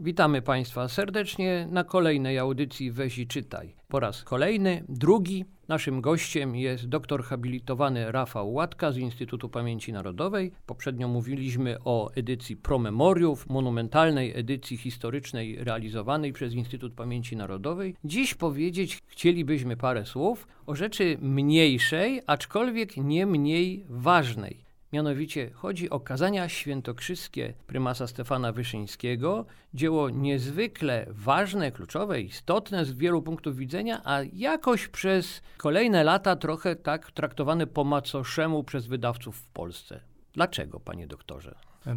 Witamy Państwa serdecznie na kolejnej audycji Weź i Czytaj. Po raz kolejny, drugi, naszym gościem jest doktor habilitowany Rafał Łatka z Instytutu Pamięci Narodowej. Poprzednio mówiliśmy o edycji Promemoriów, monumentalnej edycji historycznej realizowanej przez Instytut Pamięci Narodowej. Dziś powiedzieć chcielibyśmy parę słów o rzeczy mniejszej, aczkolwiek nie mniej ważnej. Mianowicie chodzi o kazania świętokrzyskie prymasa Stefana Wyszyńskiego, dzieło niezwykle ważne, kluczowe, istotne z wielu punktów widzenia, a jakoś przez kolejne lata trochę tak traktowane po macoszemu przez wydawców w Polsce. Dlaczego, panie doktorze?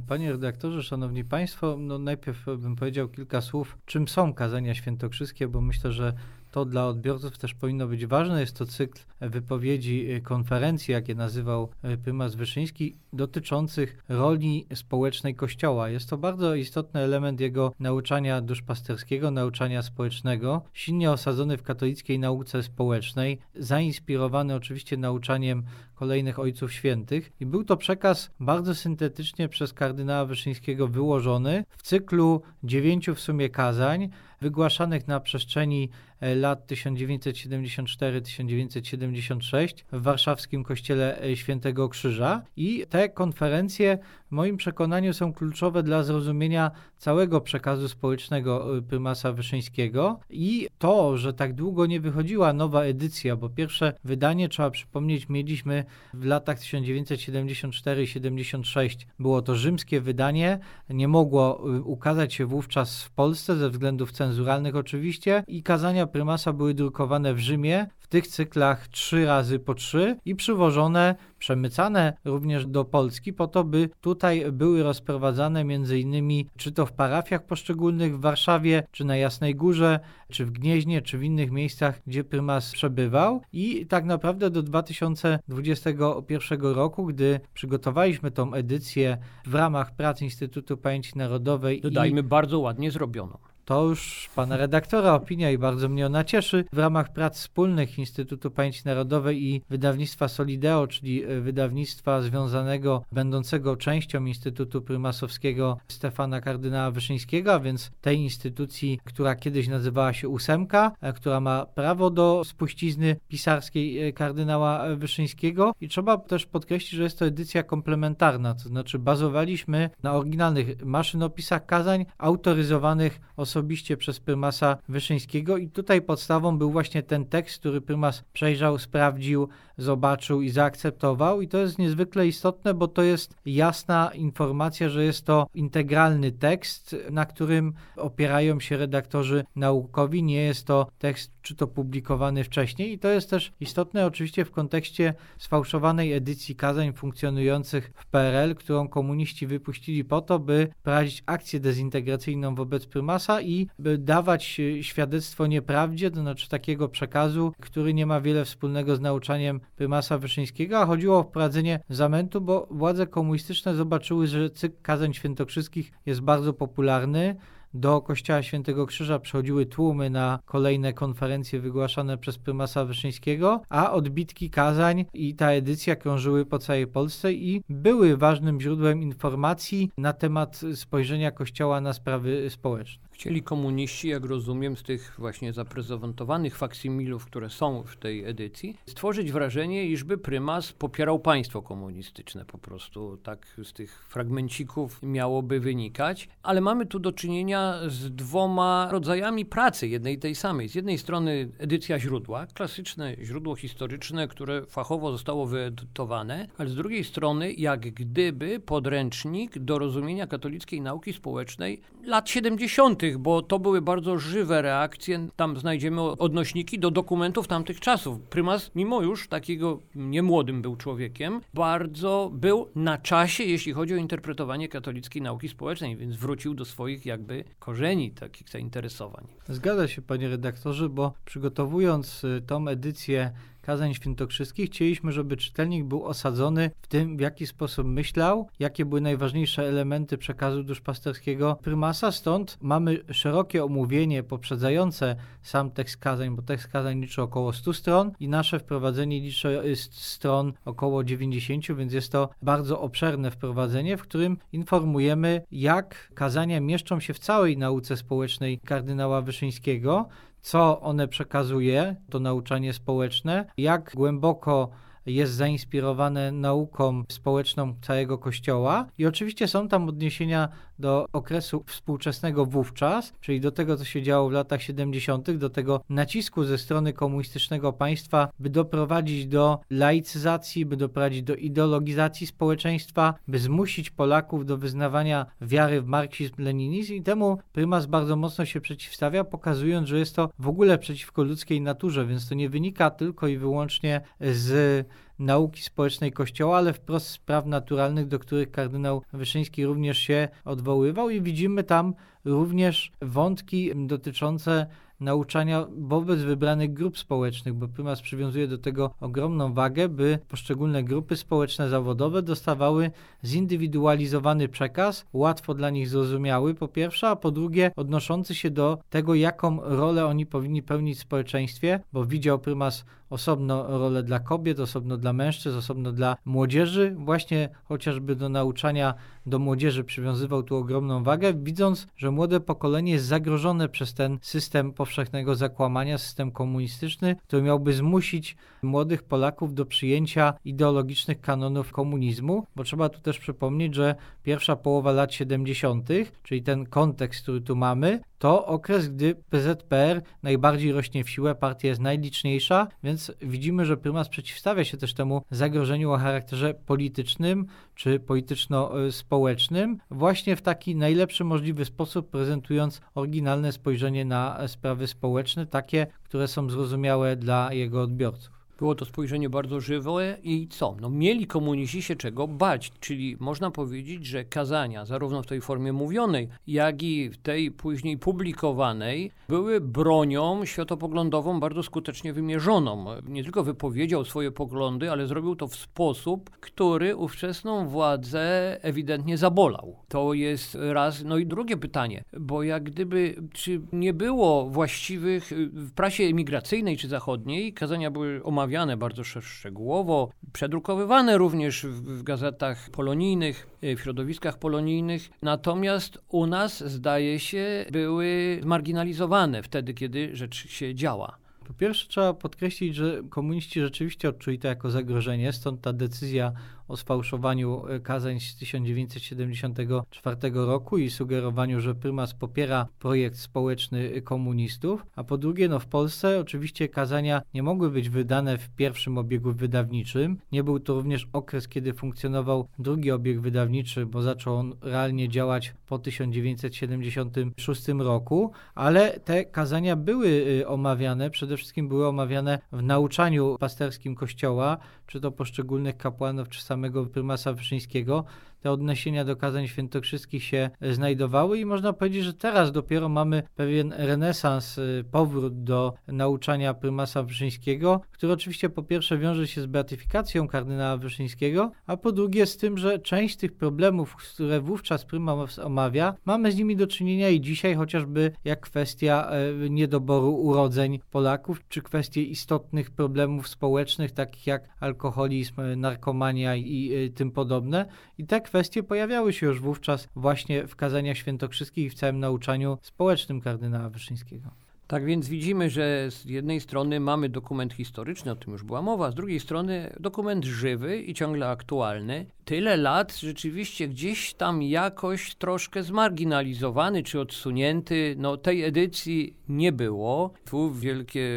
Panie redaktorze, szanowni państwo, no najpierw bym powiedział kilka słów, czym są kazania świętokrzyskie, bo myślę, że to dla odbiorców też powinno być ważne. Jest to cykl wypowiedzi y, konferencji, jakie nazywał y, prymas Wyszyński, dotyczących roli społecznej Kościoła. Jest to bardzo istotny element jego nauczania duszpasterskiego, nauczania społecznego, silnie osadzony w katolickiej nauce społecznej, zainspirowany oczywiście nauczaniem kolejnych Ojców Świętych. I był to przekaz bardzo syntetycznie przez kardynała Wyszyńskiego wyłożony w cyklu dziewięciu w sumie kazań, wygłaszanych na przestrzeni e, lat 1974-1976 w warszawskim kościele e, Świętego Krzyża. I te konferencje w moim przekonaniu są kluczowe dla zrozumienia całego przekazu społecznego y, prymasa Wyszyńskiego i to, że tak długo nie wychodziła nowa edycja, bo pierwsze wydanie, trzeba przypomnieć, mieliśmy w latach 1974-76. Było to rzymskie wydanie, nie mogło y, ukazać się wówczas w Polsce ze względów cenzuralnych oczywiście i kazania prymasa były drukowane w Rzymie w tych cyklach trzy razy po trzy i przywożone, przemycane również do Polski po to, by tutaj były rozprowadzane między innymi czy to w parafiach poszczególnych w Warszawie, czy na Jasnej Górze, czy w Gnieźnie, czy w innych miejscach, gdzie prymas przebywał i tak naprawdę do 2021 roku, gdy przygotowaliśmy tą edycję w ramach prac Instytutu Pamięci Narodowej. Dodajmy, i... bardzo ładnie zrobioną. To już pana redaktora opinia i bardzo mnie ona cieszy. W ramach prac wspólnych Instytutu Pamięci Narodowej i wydawnictwa Solideo, czyli e, wydawnictwa związanego, będącego częścią Instytutu Prymasowskiego Stefana Kardynała Wyszyńskiego, a więc tej instytucji, która kiedyś nazywała się Ósemka, e, która ma prawo do spuścizny pisarskiej e, kardynała Wyszyńskiego i trzeba też podkreślić, że jest to edycja komplementarna, to znaczy bazowaliśmy na oryginalnych maszynopisach kazań autoryzowanych osobami osobiście przez prymasa Wyszyńskiego i tutaj podstawą był właśnie ten tekst, który prymas przejrzał, sprawdził, zobaczył i zaakceptował i to jest niezwykle istotne, bo to jest jasna informacja, że jest to integralny tekst, na którym opierają się redaktorzy naukowi, nie jest to tekst czy to publikowany wcześniej i to jest też istotne oczywiście w kontekście sfałszowanej edycji kazań funkcjonujących w PRL, którą komuniści wypuścili po to, by prowadzić akcję dezintegracyjną wobec prymasa i dawać świadectwo nieprawdzie, to znaczy takiego przekazu, który nie ma wiele wspólnego z nauczaniem prymasa Wyszyńskiego, a chodziło o wprowadzenie zamętu, bo władze komunistyczne zobaczyły, że cykl kazań świętokrzyskich jest bardzo popularny, do kościoła Świętego Krzyża przychodziły tłumy na kolejne konferencje wygłaszane przez prymasa Wyszyńskiego, a odbitki kazań i ta edycja krążyły po całej Polsce i były ważnym źródłem informacji na temat spojrzenia kościoła na sprawy społeczne. Chcieli komuniści, jak rozumiem, z tych właśnie zaprezentowanych faksymilów, które są w tej edycji, stworzyć wrażenie, iżby prymas popierał państwo komunistyczne po prostu. Tak z tych fragmencików miałoby wynikać. Ale mamy tu do czynienia z dwoma rodzajami pracy, jednej i tej samej. Z jednej strony edycja źródła, klasyczne źródło historyczne, które fachowo zostało wyedytowane, ale z drugiej strony jak gdyby podręcznik do rozumienia katolickiej nauki społecznej lat 70 bo to były bardzo żywe reakcje. Tam znajdziemy odnośniki do dokumentów tamtych czasów. Prymas, mimo już takiego niemłodym był człowiekiem, bardzo był na czasie, jeśli chodzi o interpretowanie katolickiej nauki społecznej, więc wrócił do swoich jakby korzeni takich zainteresowań. Zgadza się, panie redaktorze, bo przygotowując y, tą edycję kazań świętokrzyskich chcieliśmy, żeby czytelnik był osadzony w tym, w jaki sposób myślał, jakie były najważniejsze elementy przekazu duszpasterskiego prymasa. Stąd mamy szerokie omówienie poprzedzające sam tekst kazań, bo tekst kazań liczy około 100 stron i nasze wprowadzenie liczy stron około 90, więc jest to bardzo obszerne wprowadzenie, w którym informujemy, jak kazania mieszczą się w całej nauce społecznej kardynała Wyszyńskiego, co one przekazuje, to nauczanie społeczne, jak głęboko jest zainspirowane nauką społeczną całego Kościoła i oczywiście są tam odniesienia do okresu współczesnego wówczas, czyli do tego, co się działo w latach 70., do tego nacisku ze strony komunistycznego państwa, by doprowadzić do laicyzacji, by doprowadzić do ideologizacji społeczeństwa, by zmusić Polaków do wyznawania wiary w marksizm, leninizm i temu prymas bardzo mocno się przeciwstawia, pokazując, że jest to w ogóle przeciwko ludzkiej naturze, więc to nie wynika tylko i wyłącznie z nauki społecznej Kościoła, ale wprost spraw naturalnych, do których kardynał Wyszyński również się odwoływał. I widzimy tam również wątki dotyczące nauczania wobec wybranych grup społecznych, bo prymas przywiązuje do tego ogromną wagę, by poszczególne grupy społeczne, zawodowe dostawały zindywidualizowany przekaz, łatwo dla nich zrozumiały po pierwsze, a po drugie odnoszący się do tego, jaką rolę oni powinni pełnić w społeczeństwie, bo widział prymas osobno rolę dla kobiet, osobno dla mężczyzn, osobno dla młodzieży, właśnie chociażby do nauczania do młodzieży przywiązywał tu ogromną wagę, widząc, że młode pokolenie jest zagrożone przez ten system powszechnego zakłamania, system komunistyczny, który miałby zmusić młodych Polaków do przyjęcia ideologicznych kanonów komunizmu, bo trzeba tu też przypomnieć, że pierwsza połowa lat 70., czyli ten kontekst, który tu mamy, to okres, gdy PZPR najbardziej rośnie w siłę, partia jest najliczniejsza, więc widzimy, że prymas przeciwstawia się też temu zagrożeniu o charakterze politycznym czy polityczno-społecznym, właśnie w taki najlepszy możliwy sposób, prezentując oryginalne spojrzenie na sprawy społeczne, takie, które są zrozumiałe dla jego odbiorców. Było to spojrzenie bardzo żywe i co? No mieli komuniści się czego bać, czyli można powiedzieć, że kazania, zarówno w tej formie mówionej, jak i w tej później publikowanej, były bronią światopoglądową bardzo skutecznie wymierzoną. Nie tylko wypowiedział swoje poglądy, ale zrobił to w sposób, który ówczesną władzę ewidentnie zabolał. To jest raz. No i drugie pytanie, bo jak gdyby, czy nie było właściwych w prasie emigracyjnej czy zachodniej, kazania były omawiane omawiane bardzo szczegółowo, przedrukowywane również w, gazetach polonijnych, e, w środowiskach polonijnych. Natomiast u nas, zdaje się, były marginalizowane wtedy, kiedy rzecz się działa. Po pierwsze trzeba podkreślić, że komuniści rzeczywiście odczuli to jako zagrożenie, stąd ta decyzja o sfałszowaniu e, kazań z 1974 roku i sugerowaniu, że prymas popiera projekt społeczny komunistów, a po drugie, no w Polsce oczywiście kazania nie mogły być wydane w pierwszym obiegu wydawniczym. Nie był to również okres, kiedy funkcjonował drugi obieg wydawniczy, bo zaczął on realnie działać po 1976 roku, ale te kazania były y, omawiane, przede wszystkim były omawiane w nauczaniu pasterskim Kościoła, czy to poszczególnych kapłanów, czy samego prymasa Wyszyńskiego, te odniesienia do kazań świętokrzyskich się znajdowały i można powiedzieć, że teraz dopiero mamy pewien renesans, y, powrót do nauczania prymasa Wyszyńskiego, który oczywiście po pierwsze wiąże się z beatyfikacją kardynała Wyszyńskiego, a po drugie z tym, że część tych problemów, które wówczas prymas omawia, mamy z nimi do czynienia i dzisiaj, chociażby jak kwestia y, niedoboru urodzeń Polaków, czy kwestie istotnych problemów społecznych, takich jak alkoholizm, narkomania i tym podobne. I tak kwestie pojawiały się już wówczas właśnie w kazaniach świętokrzyskich i w całym nauczaniu społecznym kardynała Wyszyńskiego. Tak więc widzimy, że z jednej strony mamy dokument historyczny, o tym już była mowa, z drugiej strony dokument żywy i ciągle aktualny. Tyle lat rzeczywiście gdzieś tam jakoś troszkę zmarginalizowany czy odsunięty. No tej edycji nie było. Tu wielkie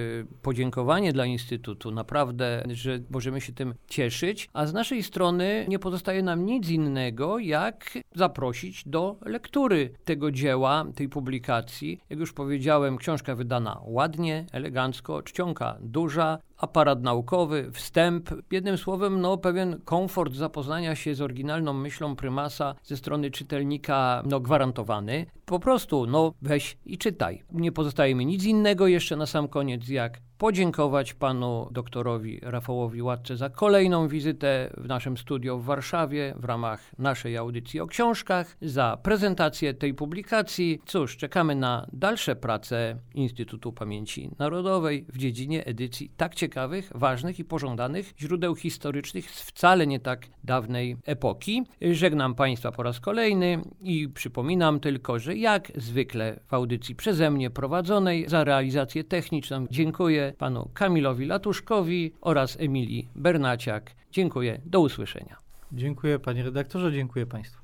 podziękowanie dla Instytutu, naprawdę, że możemy się tym cieszyć. A z naszej strony nie pozostaje nam nic innego, jak zaprosić do lektury tego dzieła, tej publikacji. Jak już powiedziałem, książka wydana ładnie, elegancko, czcionka duża, aparat naukowy, wstęp, jednym słowem, no, pewien komfort zapoznania się z oryginalną myślą prymasa ze strony czytelnika no, gwarantowany. Po prostu, no, weź i czytaj. Nie pozostaje mi nic innego jeszcze na sam koniec, jak podziękować panu doktorowi Rafałowi Łatce za kolejną wizytę w naszym studio w Warszawie w ramach naszej audycji o książkach, za prezentację tej publikacji. Cóż, czekamy na dalsze prace Instytutu Pamięci Narodowej w dziedzinie edycji tak ciekawych, ważnych i pożądanych źródeł historycznych z wcale nie tak dawnej epoki. Żegnam Państwa po raz kolejny i przypominam tylko, że jak zwykle w audycji przeze mnie prowadzonej za realizację techniczną dziękuję panu Kamilowi Latuszkowi oraz Emilii Bernaciak. Dziękuję, do usłyszenia. Dziękuję panie redaktorze, dziękuję państwu.